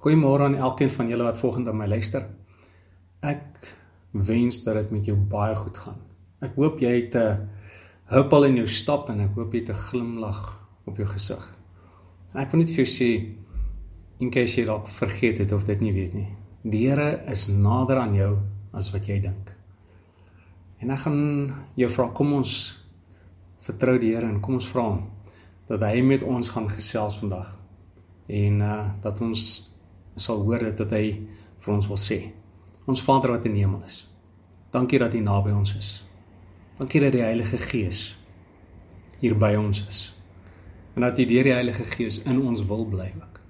Goeiemôre aan elkeen van julle wat volgende aan my luister. Ek wens dat dit met jou baie goed gaan. Ek hoop jy het 'n huppel in jou stap en ek hoop jy het 'n glimlag op jou gesig. Ek wil net vir jou sê in case jy dalk vergeet het of dit nie weet nie. Die Here is nader aan jou as wat jy dink. En ek gaan jou vra kom ons vertrou die Here en kom ons vra hom dat hy met ons gaan gesels vandag. En uh dat ons sal hoor dit dat hy vir ons wil sê. Ons Vader wat in die hemel is. Dankie dat U naby ons is. Dankie dat die Heilige Gees hier by ons is. En dat U deur die Heilige Gees in ons wil bly ook.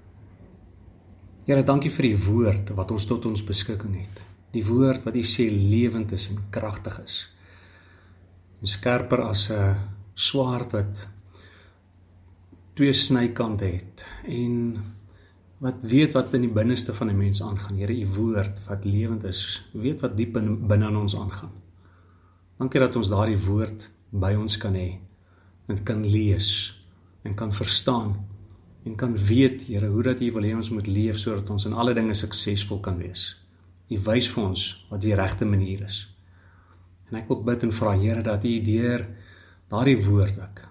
Here, dankie vir die woord wat ons tot ons beskikking het. Die woord wat U sê lewend is en kragtig is. En skerper as 'n swaard wat twee snykante het en wat weet wat in die binneste van 'n mens aangaan. Here, u woord wat lewend is, weet wat diep binne in ons aangaan. Dankie dat ons daardie woord by ons kan hê en kan lees en kan verstaan en kan weet, Here, hoe dat u wil hê ons moet leef sodat ons in alle dinge suksesvol kan wees. U wys vir ons wat die regte manier is. En ek wil bid en vra Here dat u deur daardie woord ook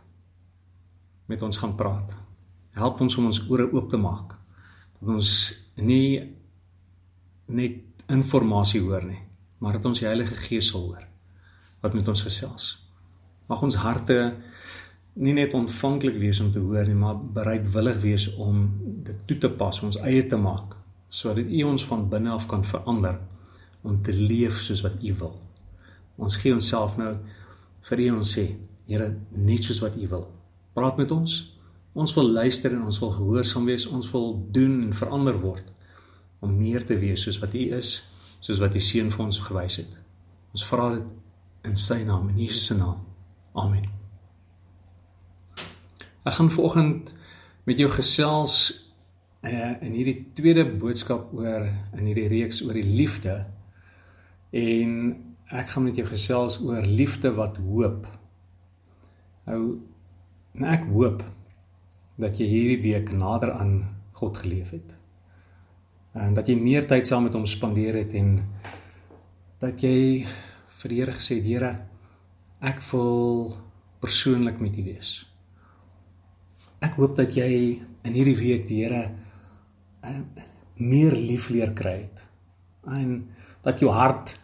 met ons gaan praat. Help ons om ons ore oop te maak dat ons nie net inligting hoor nie, maar dat ons die Heilige Gees sal hoor wat met ons gesels. Mag ons harte nie net ontvanklik wees om te hoor nie, maar bereidwillig wees om dit toe te pas, ons eie te maak, sodat U ons van binne af kan verander om te leef soos wat U wil. Ons gee onsself nou vir U en ons sê, Here, net soos wat U wil. Praat met ons Ons wil luister en ons wil gehoorsaam wees. Ons wil doen en verander word om meer te wees soos wat U is, soos wat U seun vir ons gewys het. Ons vra dit in sy naam, in Jesus se naam. Amen. Ek gaan vanoggend met jou gesels uh, in hierdie tweede boodskap oor in hierdie reeks oor die liefde. En ek gaan met jou gesels oor liefde wat hoop. Nou ek hoop dat jy hierdie week nader aan God geleef het. En dat jy meer tyd saam met hom spandeer het en dat jy vir die Here gesê het, Here, ek wil persoonlik met U wees. Ek hoop dat jy in hierdie week die Here uh, meer lief leer kry het. En dat jou hart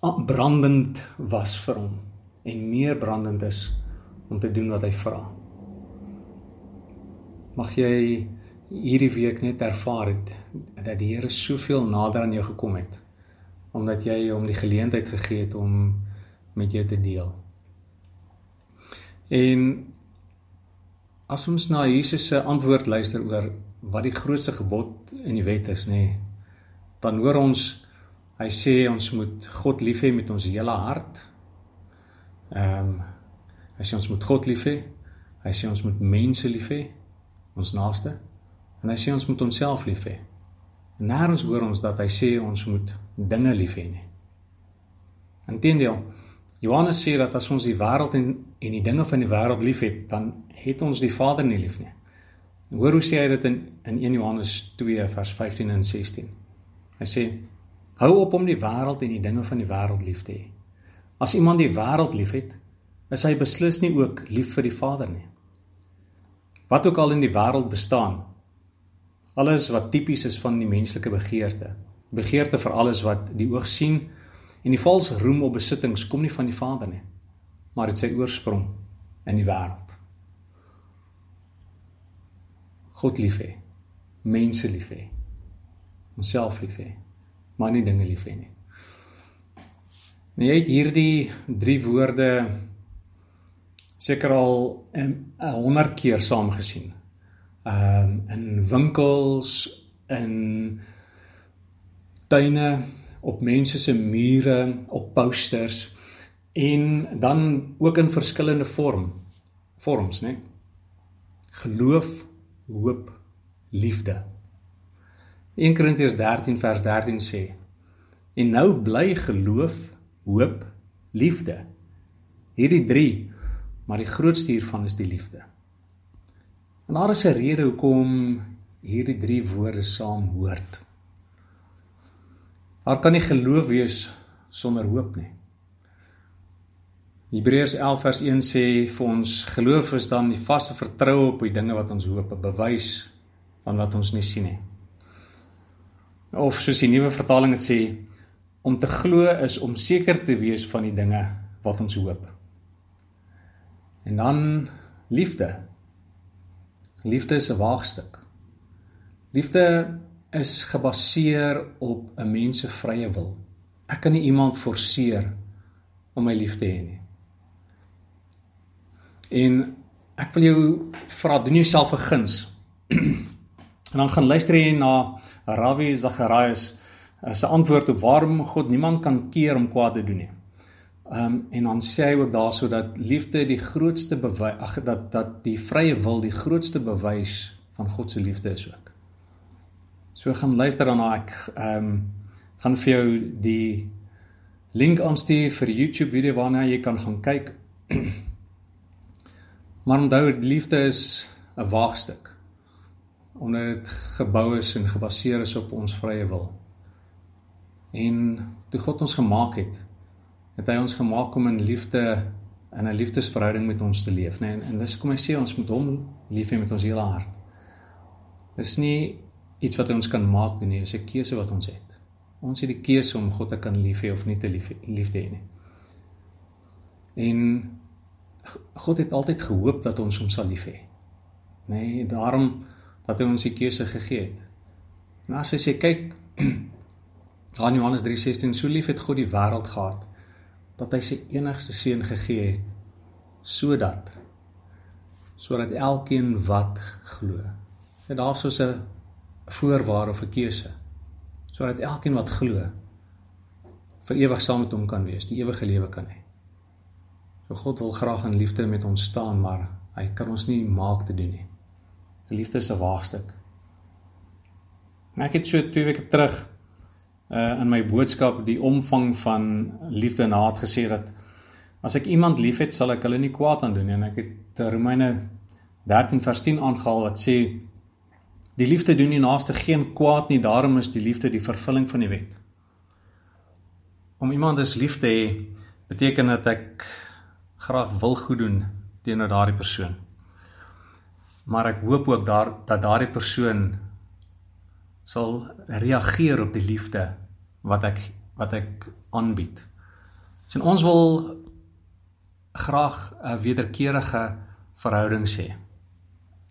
brandend was vir hom en meer brandend is om te doen wat hy vra mag jy hierdie week net ervaar het dat die Here soveel nader aan jou gekom het omdat jy hom die geleentheid gegee het om met jou te deel. En as ons na Jesus se antwoord luister oor wat die grootste gebod in die wet is, nê, dan hoor ons hy sê ons moet God lief hê met ons hele hart. Ehm um, hy sê ons moet God lief hê. Hy sê ons moet mense lief hê ons naaste. En hy sê ons moet onsself lief hê. Nêrens hoor ons dat hy sê ons moet dinge lief hê nie. Inteendeel, Johannes sê dat as ons die wêreld en en die dinge van die wêreld liefhet, dan het ons die Vader nie lief nie. Hoor hoe sê hy dit in in 1 Johannes 2 vers 15 en 16. Hy sê: Hou op om die wêreld en die dinge van die wêreld lief te hê. As iemand die wêreld liefhet, is hy beslis nie ook lief vir die Vader nie wat ook al in die wêreld bestaan. Alles wat tipies is van die menslike begeerte. Begeerte vir alles wat die oog sien en die valse roem op besittings kom nie van die Vader nie, maar dit sy oorsprong in die wêreld. God lief hê, mense lief hê, homself lief hê, maar nie dinge lief hê nie. Nou jy het hierdie drie woorde seker al 100 keer saam gesien. Ehm um, in winkels, in tuine, op mense se mure, op posters en dan ook in verskillende vorm vorms, né? Geloof, hoop, liefde. 1 Korintiërs 13 vers 13 sê: En nou bly geloof, hoop, liefde. Hierdie 3 maar die grootste hiervan is die liefde. En daar is 'n rede hoekom hierdie drie woorde saam hoort. Daar kan nie geloof wees sonder hoop nie. Hebreërs 11 vers 1 sê vir ons geloof is dan die vaste vertroue op die dinge wat ons hoop, 'n bewys van wat ons nie sien nie. Of soos die nuwe vertaling dit sê, om te glo is om seker te wees van die dinge wat ons hoop. En dan liefde. Liefde is 'n waagstuk. Liefde is gebaseer op 'n mens se vrye wil. Ek kan nie iemand forceer om my lief te hê nie. En ek wil jou vra doen jouself 'n guns. en dan gaan luister jy na Ravi Zacharias se antwoord op waarom God niemand kan keer om kwaad te doen nie. Ehm um, en dan sê hy ook daarso dat liefde die grootste bewys ag dat dat die vrye wil die grootste bewys van God se liefde is ook. So gaan luister daarna ek ehm um, gaan vir jou die link aanstuur vir YouTube video waarna jy kan gaan kyk. maar onthou liefde is 'n waagstuk. Omdat dit gebou is en gebaseer is op ons vrye wil. En toe God ons gemaak het, het hy ons gemaak om in liefde in 'n liefdesverhouding met ons te leef, né? Nee, en, en dis kom hy sê ons moet hom lief hê met ons hele hart. Dis nie iets wat ons kan maak nie, dis 'n keuse wat ons het. Ons het die keuse om God te kan lief hê of nie te lief lief te hê nie. En God het altyd gehoop dat ons hom sal lief hê. Nee, daarom dat hy ons die keuse gegee het. En as hy sê kyk aan Johannes 3:16 so lief het God die wêreld gehad dat hy sy enigste seun gegee het sodat sodat elkeen wat glo. Dit daar soos 'n voorwaarde of 'n keuse sodat elkeen wat glo vir ewig saam met hom kan wees, die ewige lewe kan hê. So God wil graag in liefde met ons staan, maar hy kan ons nie maak te doen nie. Die liefde is 'n waagstuk. Ek het so 2 weke terug uh in my boodskap die omvang van liefde en haat gesê dat as ek iemand liefhet, sal ek hulle nie kwaad aan doen nie en ek het Romeine 13 vers 10 aangehaal wat sê Die liefde doen die naaste geen kwaad nie, daarom is die liefde die vervulling van die wet. Om iemand as lief te hê beteken dat ek graag wil goed doen teenoor daardie persoon. Maar ek hoop ook daar dat daardie persoon sal reageer op die liefde wat ek wat ek aanbied. So ons wil graag 'n wederkerige verhouding hê.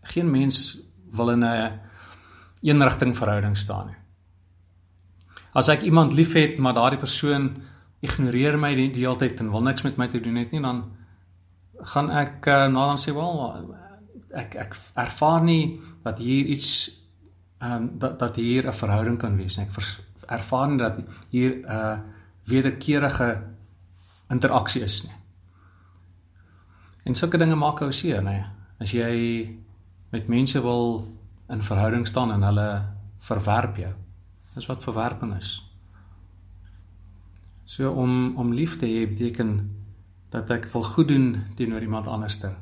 Geen mens wil in 'n eenrigting verhouding staan nie. As ek iemand liefhet, maar daardie persoon ignoreer my die, die hele tyd en wil niks met my te doen het nie, dan gaan ek uh, na dan sê, "Wel, ek ek ervaar nie dat hier iets ehm um, dat dat hier 'n verhouding kan wees nie. Ek ervaar nie dat hier 'n uh, wederkerige interaksie is nie." En sulke dinge maak ou seer, nê. As jy met mense wil in verhouding staan en hulle verwerp jou. Dis wat verwerping is. So om om lief te hê beteken dat ek wil goed doen teenoor iemand anderster.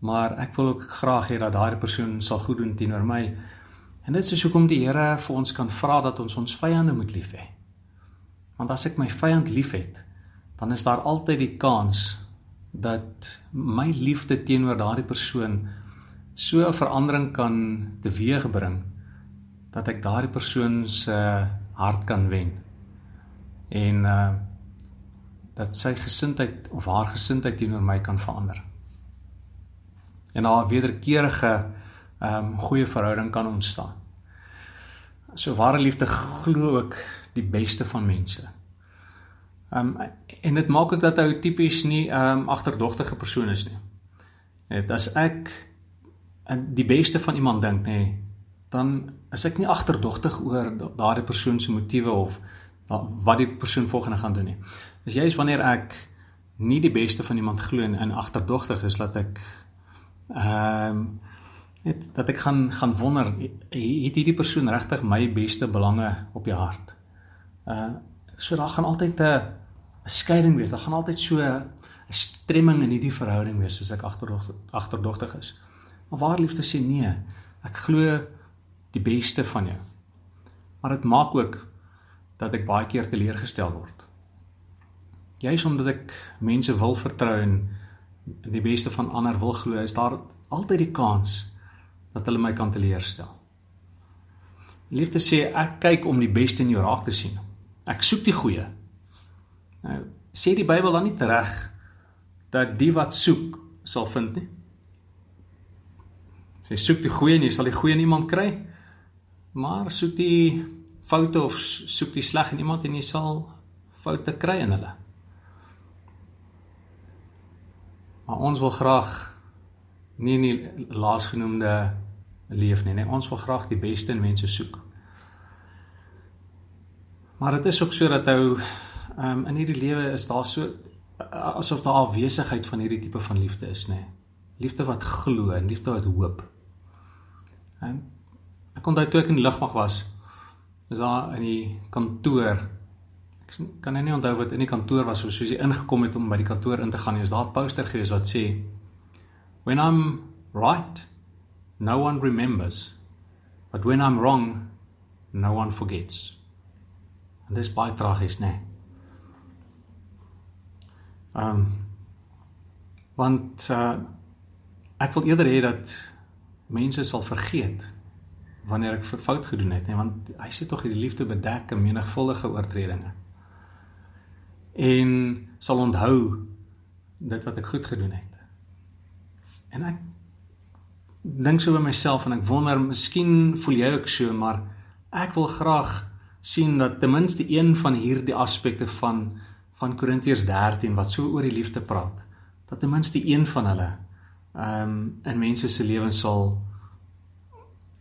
Maar ek wil ook graag hê dat daardie persoon sal goed doen teenoor my. En dit is hoekom die Here vir ons kan vra dat ons ons vyande moet lief hê. Want as ek my vyand liefhet, dan is daar altyd die kans dat my liefde teenoor daardie persoon so 'n verandering kan teweegbring dat ek daardie persoon se hart kan wen. En uh dat sy gesindheid of haar gesindheid teenoor my kan verander. En haar wederkerige ehm um, goeie verhouding kan ontstaan. So ware liefde glo ook die beste van mense. Ehm um, en dit maak ook dat hy tipies nie ehm um, agterdogtige persoon is nie. Dit as ek en die beste van iemand dink nê, dan is ek nie agterdogtig oor daardie persoon se motiewe of wat die persoon volgende gaan doen nie. Dis juist wanneer ek nie die beste van iemand glo en agterdogtig is dat ek ehm um, net dat ek gaan gaan wonder het hierdie persoon regtig my beste belange op die hart. Uh so daar gaan altyd 'n skeiding wees. Daar gaan altyd so 'n stremming in hierdie verhouding wees as ek agterdogtig agterdogtig is. Maar waar liefde sê nee. Ek glo die beste van jou. Maar dit maak ook dat ek baie keer teleurgestel word. Juis omdat ek mense wil vertrou en die beste van ander wil glo, is daar altyd die kans dat hulle my kan teleurstel. Liefde sê ek kyk om die beste in jou raak te sien. Ek soek die goeie. Nou sê die Bybel dan nie reg dat die wat soek sal vind nie. Jy soek die goeie en jy sal die goeie in iemand kry. Maar soek die foute of soek die sleg in iemand en jy sal foute kry in hulle. Maar ons wil graag nie in die laasgenoemde leef nie, nee. Ons wil graag die beste in mense soek. Maar dit is ook so dat ou um, in hierdie lewe is daar so asof daar afwesigheid van hierdie tipe van liefde is, nê. Nee. Liefde wat glo en liefde wat hoop. En ek onthou toe ek in die lugmag was, is daar in die kantoor ek kan nou nie onthou wat in die kantoor was soos jy ingekom het om by die kantoor in te gaan, is daar 'n poster gewees wat sê When I'm right, no one remembers. But when I'm wrong, no one forgets. En dis baie tragies, né? Nee. Ehm um, want uh, ek wil eerder hê dat mense sal vergeet wanneer ek fout gedoen het, nee, want hy sê tog die liefde bedek 'n menigvuldige oortredinge. En sal onthou dit wat ek goed gedoen het. En ek dink so by myself en ek wonder, miskien voel jy ook so, maar ek wil graag sien dat ten minste een van hierdie aspekte van van Korintiërs 13 wat so oor die liefde praat, dat ten minste een van hulle ehm um, in mense se lewens sal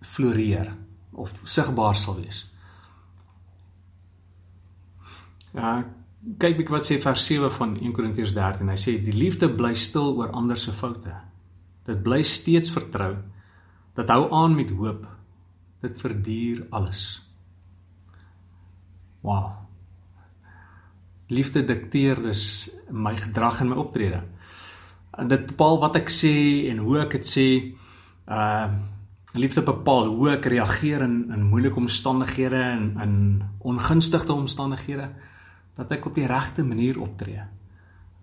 floreer of sigbaar sal wees. Ja, kyk ek wat sê vers 7 van 1 Korintiërs 13. Hy sê die liefde bly stil oor ander se foute. Dit bly steeds vertrou. Dit hou aan met hoop. Dit verduur alles. Wow. Liefde dikteer dus my gedrag en my optrede. Dit bepaal wat ek sê en hoe ek dit sê. Uh liefde bepaal hoe ek reageer in in moeilike omstandighede en in ongunstige omstandighede dat ek op die regte manier optree.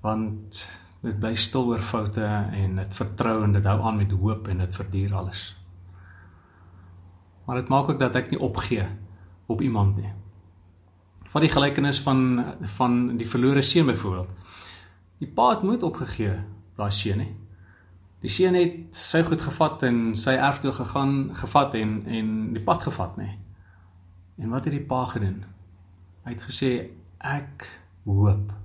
Want dit bly stil oor foute en dit vertrou en dit hou aan met hoop en dit verduur alles. Maar dit maak ook dat ek nie opgee op iemand nie. Van die gelykenis van van die verlore seun byvoorbeeld. Die pa het nooit opgegee daai seun nie. Die seun het sy goed gevat en sy erf toe gegaan, gevat en en die pad gevat, nê. En wat het die pa gedoen? Hy het gesê ek hoop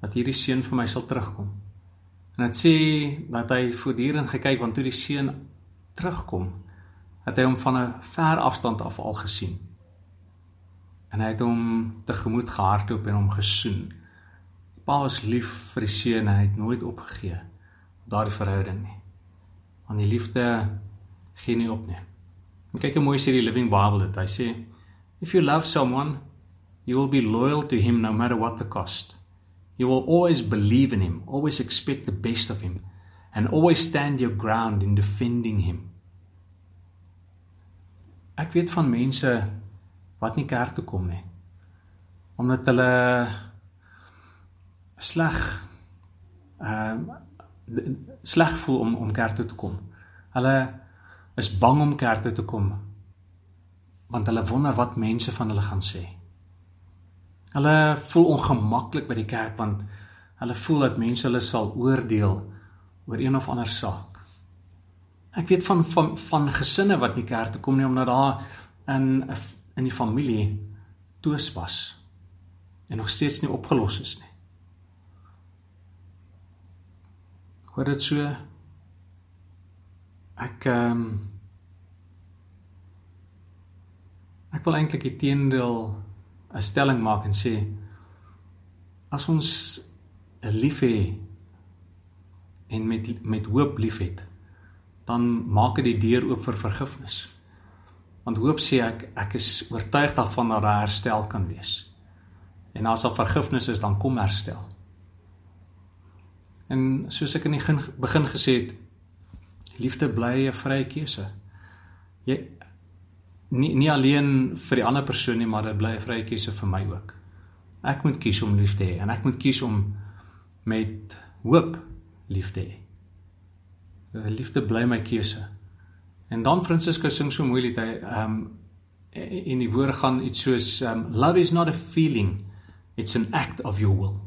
dat hierdie seun vir my sal terugkom. En dit sê dat hy voortdurend gekyk want toe die seun terugkom, het hy hom van 'n ver afstand af al gesien. En hy het hom tegemoet gehardloop en hom gesoen. Die pa was lief vir die seun en hy het nooit opgegee daardie verhouding nie. Want die liefde gee nie op nie. En kyk hoe mooi sê die Living Bible dit. Hy sê if you love someone, you will be loyal to him no matter what the cost. You will always believe in him, always expect the best of him and always stand your ground in defending him. Ek weet van mense wat nie kerk toe kom nie. Omdat hulle sleg ehm uh, sleg voel om om kerk toe te kom. Hulle is bang om kerk toe te kom want hulle wonder wat mense van hulle gaan sê. Hulle voel ongemaklik by die kerk want hulle voel dat mense hulle sal oordeel oor een of ander saak. Ek weet van van van gesinne wat nie kerk toe kom nie omdat daar in in die familie toespas en nog steeds nie opgelos is nie. Hoor dit so? Ek ehm um, Ek wil eintlik die teendeel 'n stelling maak en sê as ons 'n lief hê en met met hoop liefhet, dan maak dit die deur oop vir vergifnis. Want hoop sê ek ek is oortuig daarvan dat daar herstel kan wees. En as daar vergifnis is, dan kom herstel. En soos ek in die begin gesê het, liefde bly 'n vrye keuse. Jy nie nie alleen vir die ander persoon nie, maar dit bly 'n vrye keuse vir my ook. Ek moet kies om lief te hê en ek moet kies om met hoop lief te hê. Liefde bly my keuse. En dan Francisco sing so mooi lied hy ehm um, in die woorde gaan iets soos um, love is not a feeling it's an act of your will.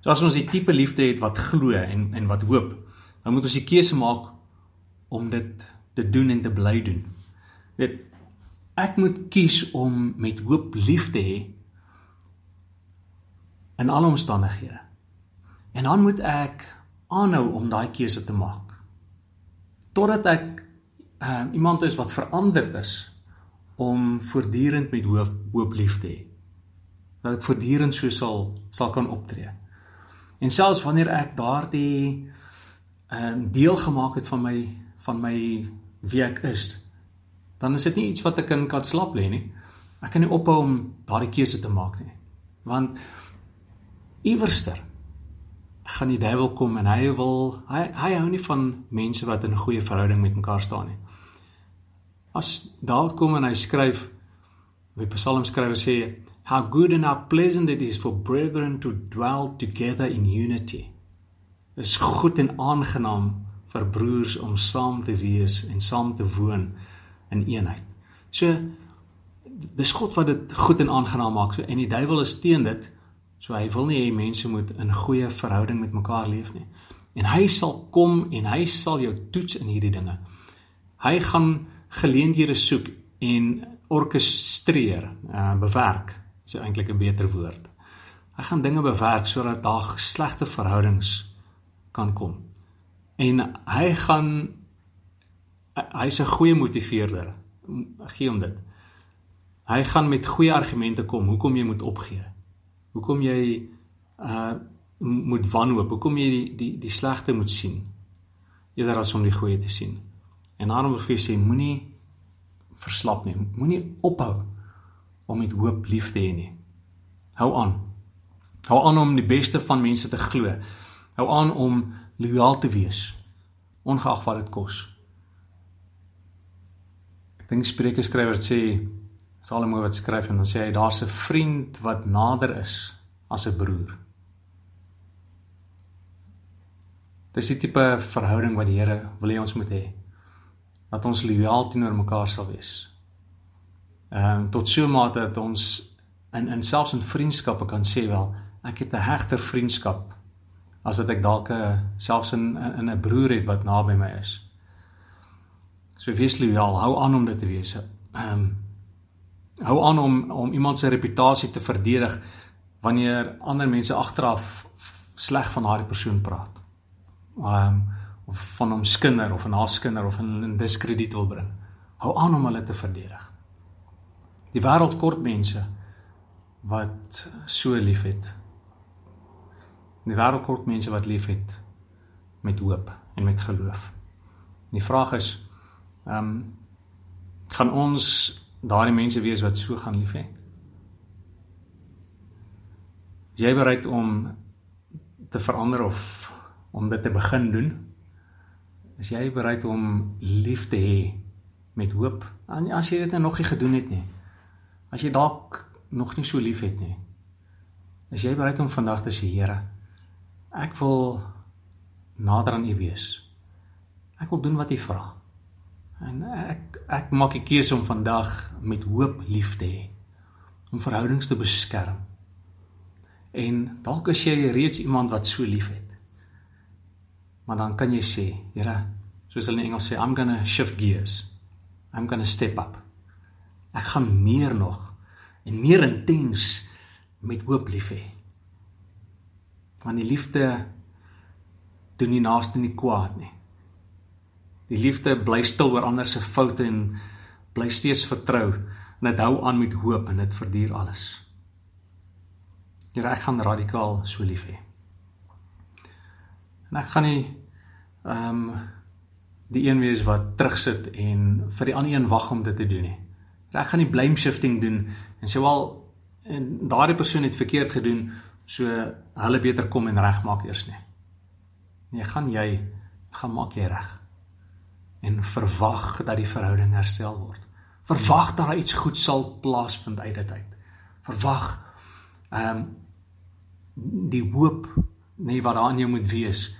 So as ons die tipe liefde het wat glo en en wat hoop, dan moet ons die keuse maak om dit te doen en te bly doen. Weet ek moet kies om met hoop lief te hê in alle omstandighede. En dan moet ek aanhou om daai keuse te maak. Totdat ek uh, iemand is wat veranderd is om voortdurend met hoop, hoop lief te hê. Dat ek voortdurend so sal sal kan optree. En selfs wanneer ek daardie 'n uh, deel gemaak het van my van my wie ek is, dan is dit nie iets wat ek in kan slap lê nie. Ek kan nie ophou om daardie keuse te maak nie. Want iewerster gaan die duiwel kom en hy wil hy hy hou nie van mense wat in 'n goeie verhouding met mekaar staan nie. As Dawid kom en hy skryf die Psalm skrywer sê how good and how pleasant it is for brethren to dwell together in unity. Dit is goed en aangenaam vir broers om saam te wees en saam te woon in eenheid. So dis God wat dit goed en aangenaam maak. So en die duiwel is teen dit. So hy wil nie hê mense moet in goeie verhouding met mekaar leef nie. En hy sal kom en hy sal jou toets in hierdie dinge. Hy gaan geleenthede soek en orkestreer, uh bewerk. Dis eintlik 'n beter woord. Hy gaan dinge bewerk sodat daar slegte verhoudings kan kom. En hy gaan hy's 'n goeie motiveerder. Gee hom dit. Hy gaan met goeie argumente kom hoekom jy moet opgee. Hoekom jy uh moet wanhoop, hoekom jy die die die slegte moet sien eerder as om die goeie te sien. En daarom wil ek sê moenie verslap nie. Moenie ophou om met hoop lief te hê nie. Hou aan. Hou aan om die beste van mense te glo. Hou aan om lojaal te wees ongeag wat dit kos dink Spreuke skrywer sê Salomo wat skryf en dan sê hy daar's 'n vriend wat nader is as 'n broer. Dis die tipe verhouding wat die Here wil hê ons moet hê. Dat ons lojaal teenoor mekaar sal wees. Ehm um, tot so mate dat ons in in selfs in vriendskappe kan sê wel, ek het 'n hegter vriendskap as wat ek dalk 'n selfs in in 'n broer het wat naby my is. So wees lojaal, hou aan om dit te wees. Ehm um, hou aan om om iemand se reputasie te verdedig wanneer ander mense agteraf sleg van daardie persoon praat. Ehm um, of van hom skinder of van haar skinder of in diskrediet wil bring. Hou aan om hulle te verdedig. Die wêreld kort mense wat so liefhet. Die wêreld kort mense wat liefhet met hoop en met geloof. En die vraag is Ehm um, gaan ons daardie mense wees wat so gaan lief hê? Is jy bereid om te verander of om dit te begin doen? Is jy bereid om lief te hê met hoop? As jy dit nou nog nie gedoen het nie. As jy dalk nog nie so lief het nie. Is jy bereid om vandag te sê Here, ek wil nader aan U wees. Ek wil doen wat U vra. En ek ek maak die keuse om vandag met hoop lief te hê. Om verhoudings te beskerm. En dalk as jy reeds iemand wat so liefhet. Maar dan kan jy sê, Here, soos hulle in Engels sê, I'm going to shift gears. I'm going to step up. Ek gaan meer nog en meer intens met hoop lief hê. Want die liefde doen nie naaste nie kwaad nie. Die liefde bly stil oor ander se foute en bly steeds vertrou en dit hou aan met hoop en dit verduur alles. Here, ek gaan radikaal so lief hê. En ek gaan nie ehm um, die een wees wat terugsit en vir die ander een wag om dit te doen nie. Ek gaan nie blame shifting doen en sê wel en daardie persoon het verkeerd gedoen, so hulle beter kom en regmaak eers nie. Nee, gaan jy gaan maak jy reg en verwag dat die verhouding herstel word. Verwag dat daar iets goed sal plaasvind uit dit uit. Verwag ehm um, die hoop nee wat daar in jou moet wees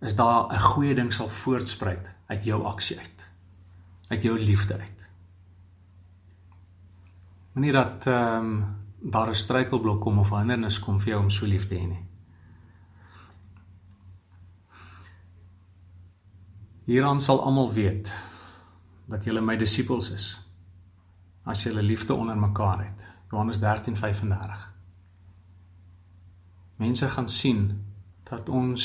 is daar 'n goeie ding sal voortspruit uit jou aksie uit. Uit jou liefde uit. Moenie dat ehm um, daar 'n struikelblok kom of 'n hindernis kom vir jou om so lief te hê nie. Hieraan sal almal weet dat julle my disippels is as julle liefde onder mekaar het. Johannes 13:35. Mense gaan sien dat ons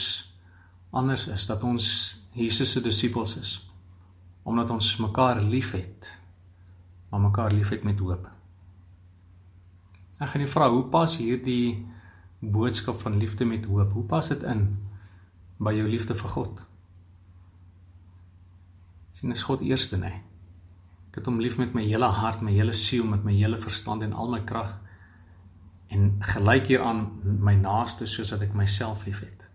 anders is, dat ons Jesus se disippels is omdat ons mekaar liefhet, maar mekaar liefhet met hoop. Ek gaan jou vra, hoe pas hierdie boodskap van liefde met hoop? Hoe pas dit in by jou liefde vir God? Sien is God eerste nê. Ek het hom lief met my hele hart, my hele siel, met my hele verstand en al my krag. En gelyk hieraan my naaste soos wat ek myself liefhet.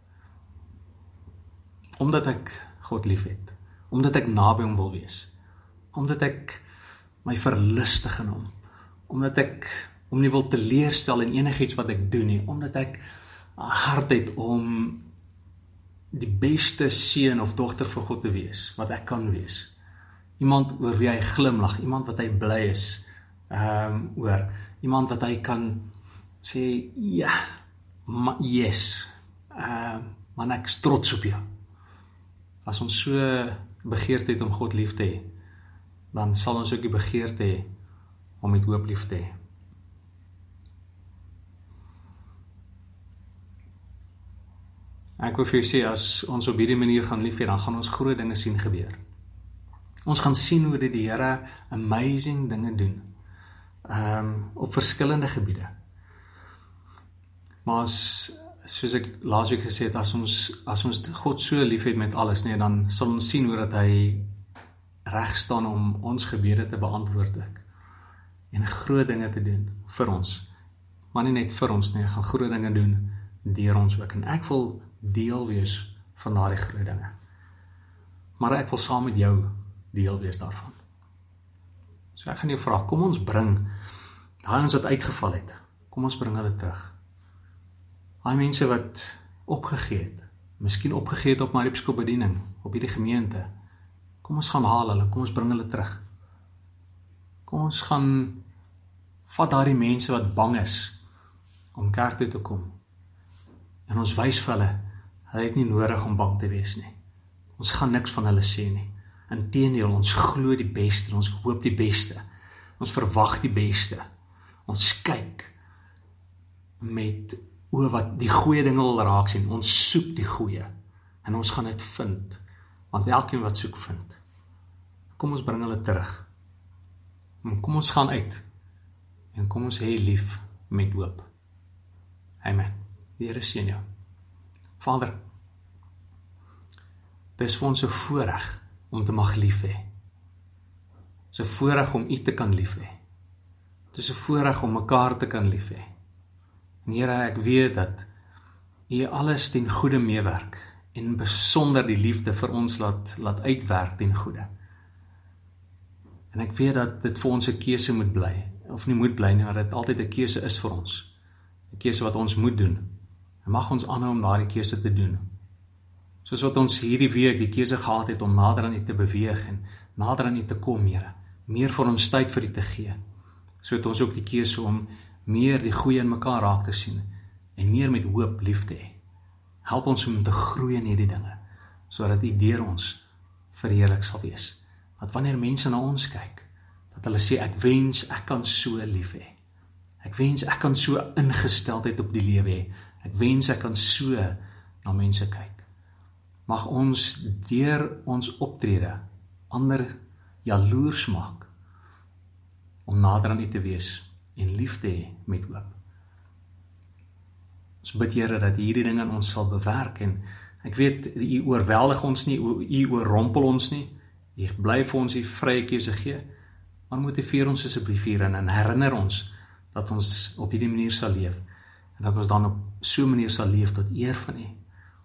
Omdat ek God liefhet, omdat ek naby hom wil wees. Omdat ek my verlustig in hom. Omdat ek hom nie wil teleurstel in enigiets wat ek doen nie, omdat ek 'n hart het om die beste seun of dogter vir God te wees wat ek kan wees. Iemand oor wie hy glimlag, iemand wat hy bly is. Ehm um, oor iemand wat hy kan sê ja, ma, yes. Ehm uh, man ek trots op jou. As ons so begeerte het om God lief te hê, dan sal ons ook die begeerte hê om met hoop lief te hê. Ek wil vir jou sê as ons op hierdie manier gaan lief hê, dan gaan ons groot dinge sien gebeur. Ons gaan sien hoe dit die Here amazing dinge doen. Ehm um, op verskillende gebiede. Maar as soos ek laasweek gesê het, as ons as ons God so liefhet met alles, nee, dan sal ons sien hoe dat hy reg staan om ons gebede te beantwoord ook. En groot dinge te doen vir ons. Maar nie net vir ons nie, gaan groot dinge doen deur ons ook. En ek wil deel wees van daardie groot dinge. Maar ek wil saam met jou deel wees daarvan. So ek gaan jou vra, kom ons bring daai ons wat uitgeval het. Kom ons bring hulle terug. Daai mense wat opgegee het, miskien opgegee het op Mariepskool bediening, op hierdie gemeente. Kom ons gaan haal hulle, kom ons bring hulle terug. Kom ons gaan vat daardie mense wat bang is om kerk toe te kom. En ons wys vir hulle Hulle het nie nodig om bang te wees nie. Ons gaan niks van hulle sê nie. Inteendeel, ons glo die beste, ons hoop die beste. Ons verwag die beste. Ons kyk met oë wat die goeie dinge wil raak sien. Ons soek die goeie en ons gaan dit vind. Want elkeen wat soek vind. Kom ons bring hulle terug. En kom ons gaan uit. En kom ons hê lief met hoop. Amen. Die Here seën jou. Vader, dis vir ons 'n voorreg om te mag lief hê. Dis 'n voorreg om U te kan lief hê. Dis 'n voorreg om mekaar te kan lief hê. Here, ek weet dat U alles ten goeie meewerk en besonder die liefde vir ons laat laat uitwerk ten goeie. En ek weet dat dit vir ons 'n keuse moet bly of nie moet bly nie, maar dit altyd 'n keuse is vir ons. 'n Keuse wat ons moet doen En mag ons aanhou om daardie keuse te doen. Soos wat ons hierdie week die keuse gehad het om nader aan U te beweeg en nader aan U te kom, Here. Meer vir ons tyd vir U te gee. So het ons ook die keuse om meer die goeie in mekaar raak te sien en meer met hoop lief te hê. Help ons om te groei in hierdie dinge sodat U deur ons verheerlik sal wees. Dat wanneer mense na ons kyk, dat hulle sê ek wens ek kan so lief hê. Ek wens ek kan so ingesteldheid op die lewe hê Ek wens ek kan so na mense kyk. Mag ons deur ons optrede ander jaloers maak om nader aan U te wees en lief te hê met hoop. Ons bid Here dat hierdie dinge in ons sal bewerk en ek weet U oorweldig ons nie, U oorrompel ons nie. U bly vir ons die vrye keuse gee. Maar motiveer ons asseblief hierin en herinner ons dat ons op hierdie manier sal leef en dat ons dan op so 'n manier sal leef tot eer van U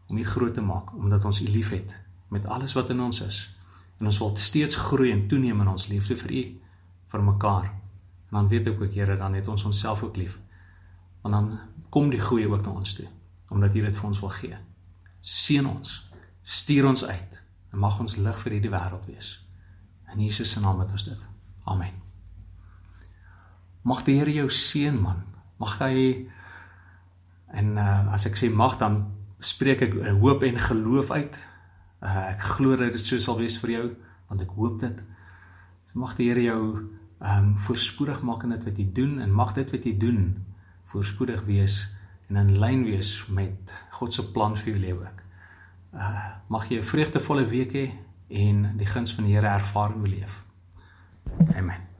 om U groot te maak omdat ons U liefhet met alles wat in ons is en ons wil steeds groei en toeneem in ons liefde vir U vir mekaar. En dan weet ek ook Here, dan het ons onsself ook lief. Want dan kom die goeie ook na ons toe omdat U dit vir ons wil gee. Seën ons. Stuur ons uit en mag ons lig vir hierdie wêreld wees. In Jesus se naam het ons dit. Amen. Mag die Here jou seën man. Mag hy en uh, as ek sê mag dan spreek ek uh, hoop en geloof uit. Uh, ek glo dat dit so sal wees vir jou want ek hoop dit. So mag die Here jou ehm um, voorspoedig maak in dit wat jy doen en mag dit wat jy doen voorspoedig wees en in lyn wees met God se plan vir jou lewe ook. Uh mag jy 'n vreugdevolle week hê en die guns van die Here ervaar en beleef. Amen.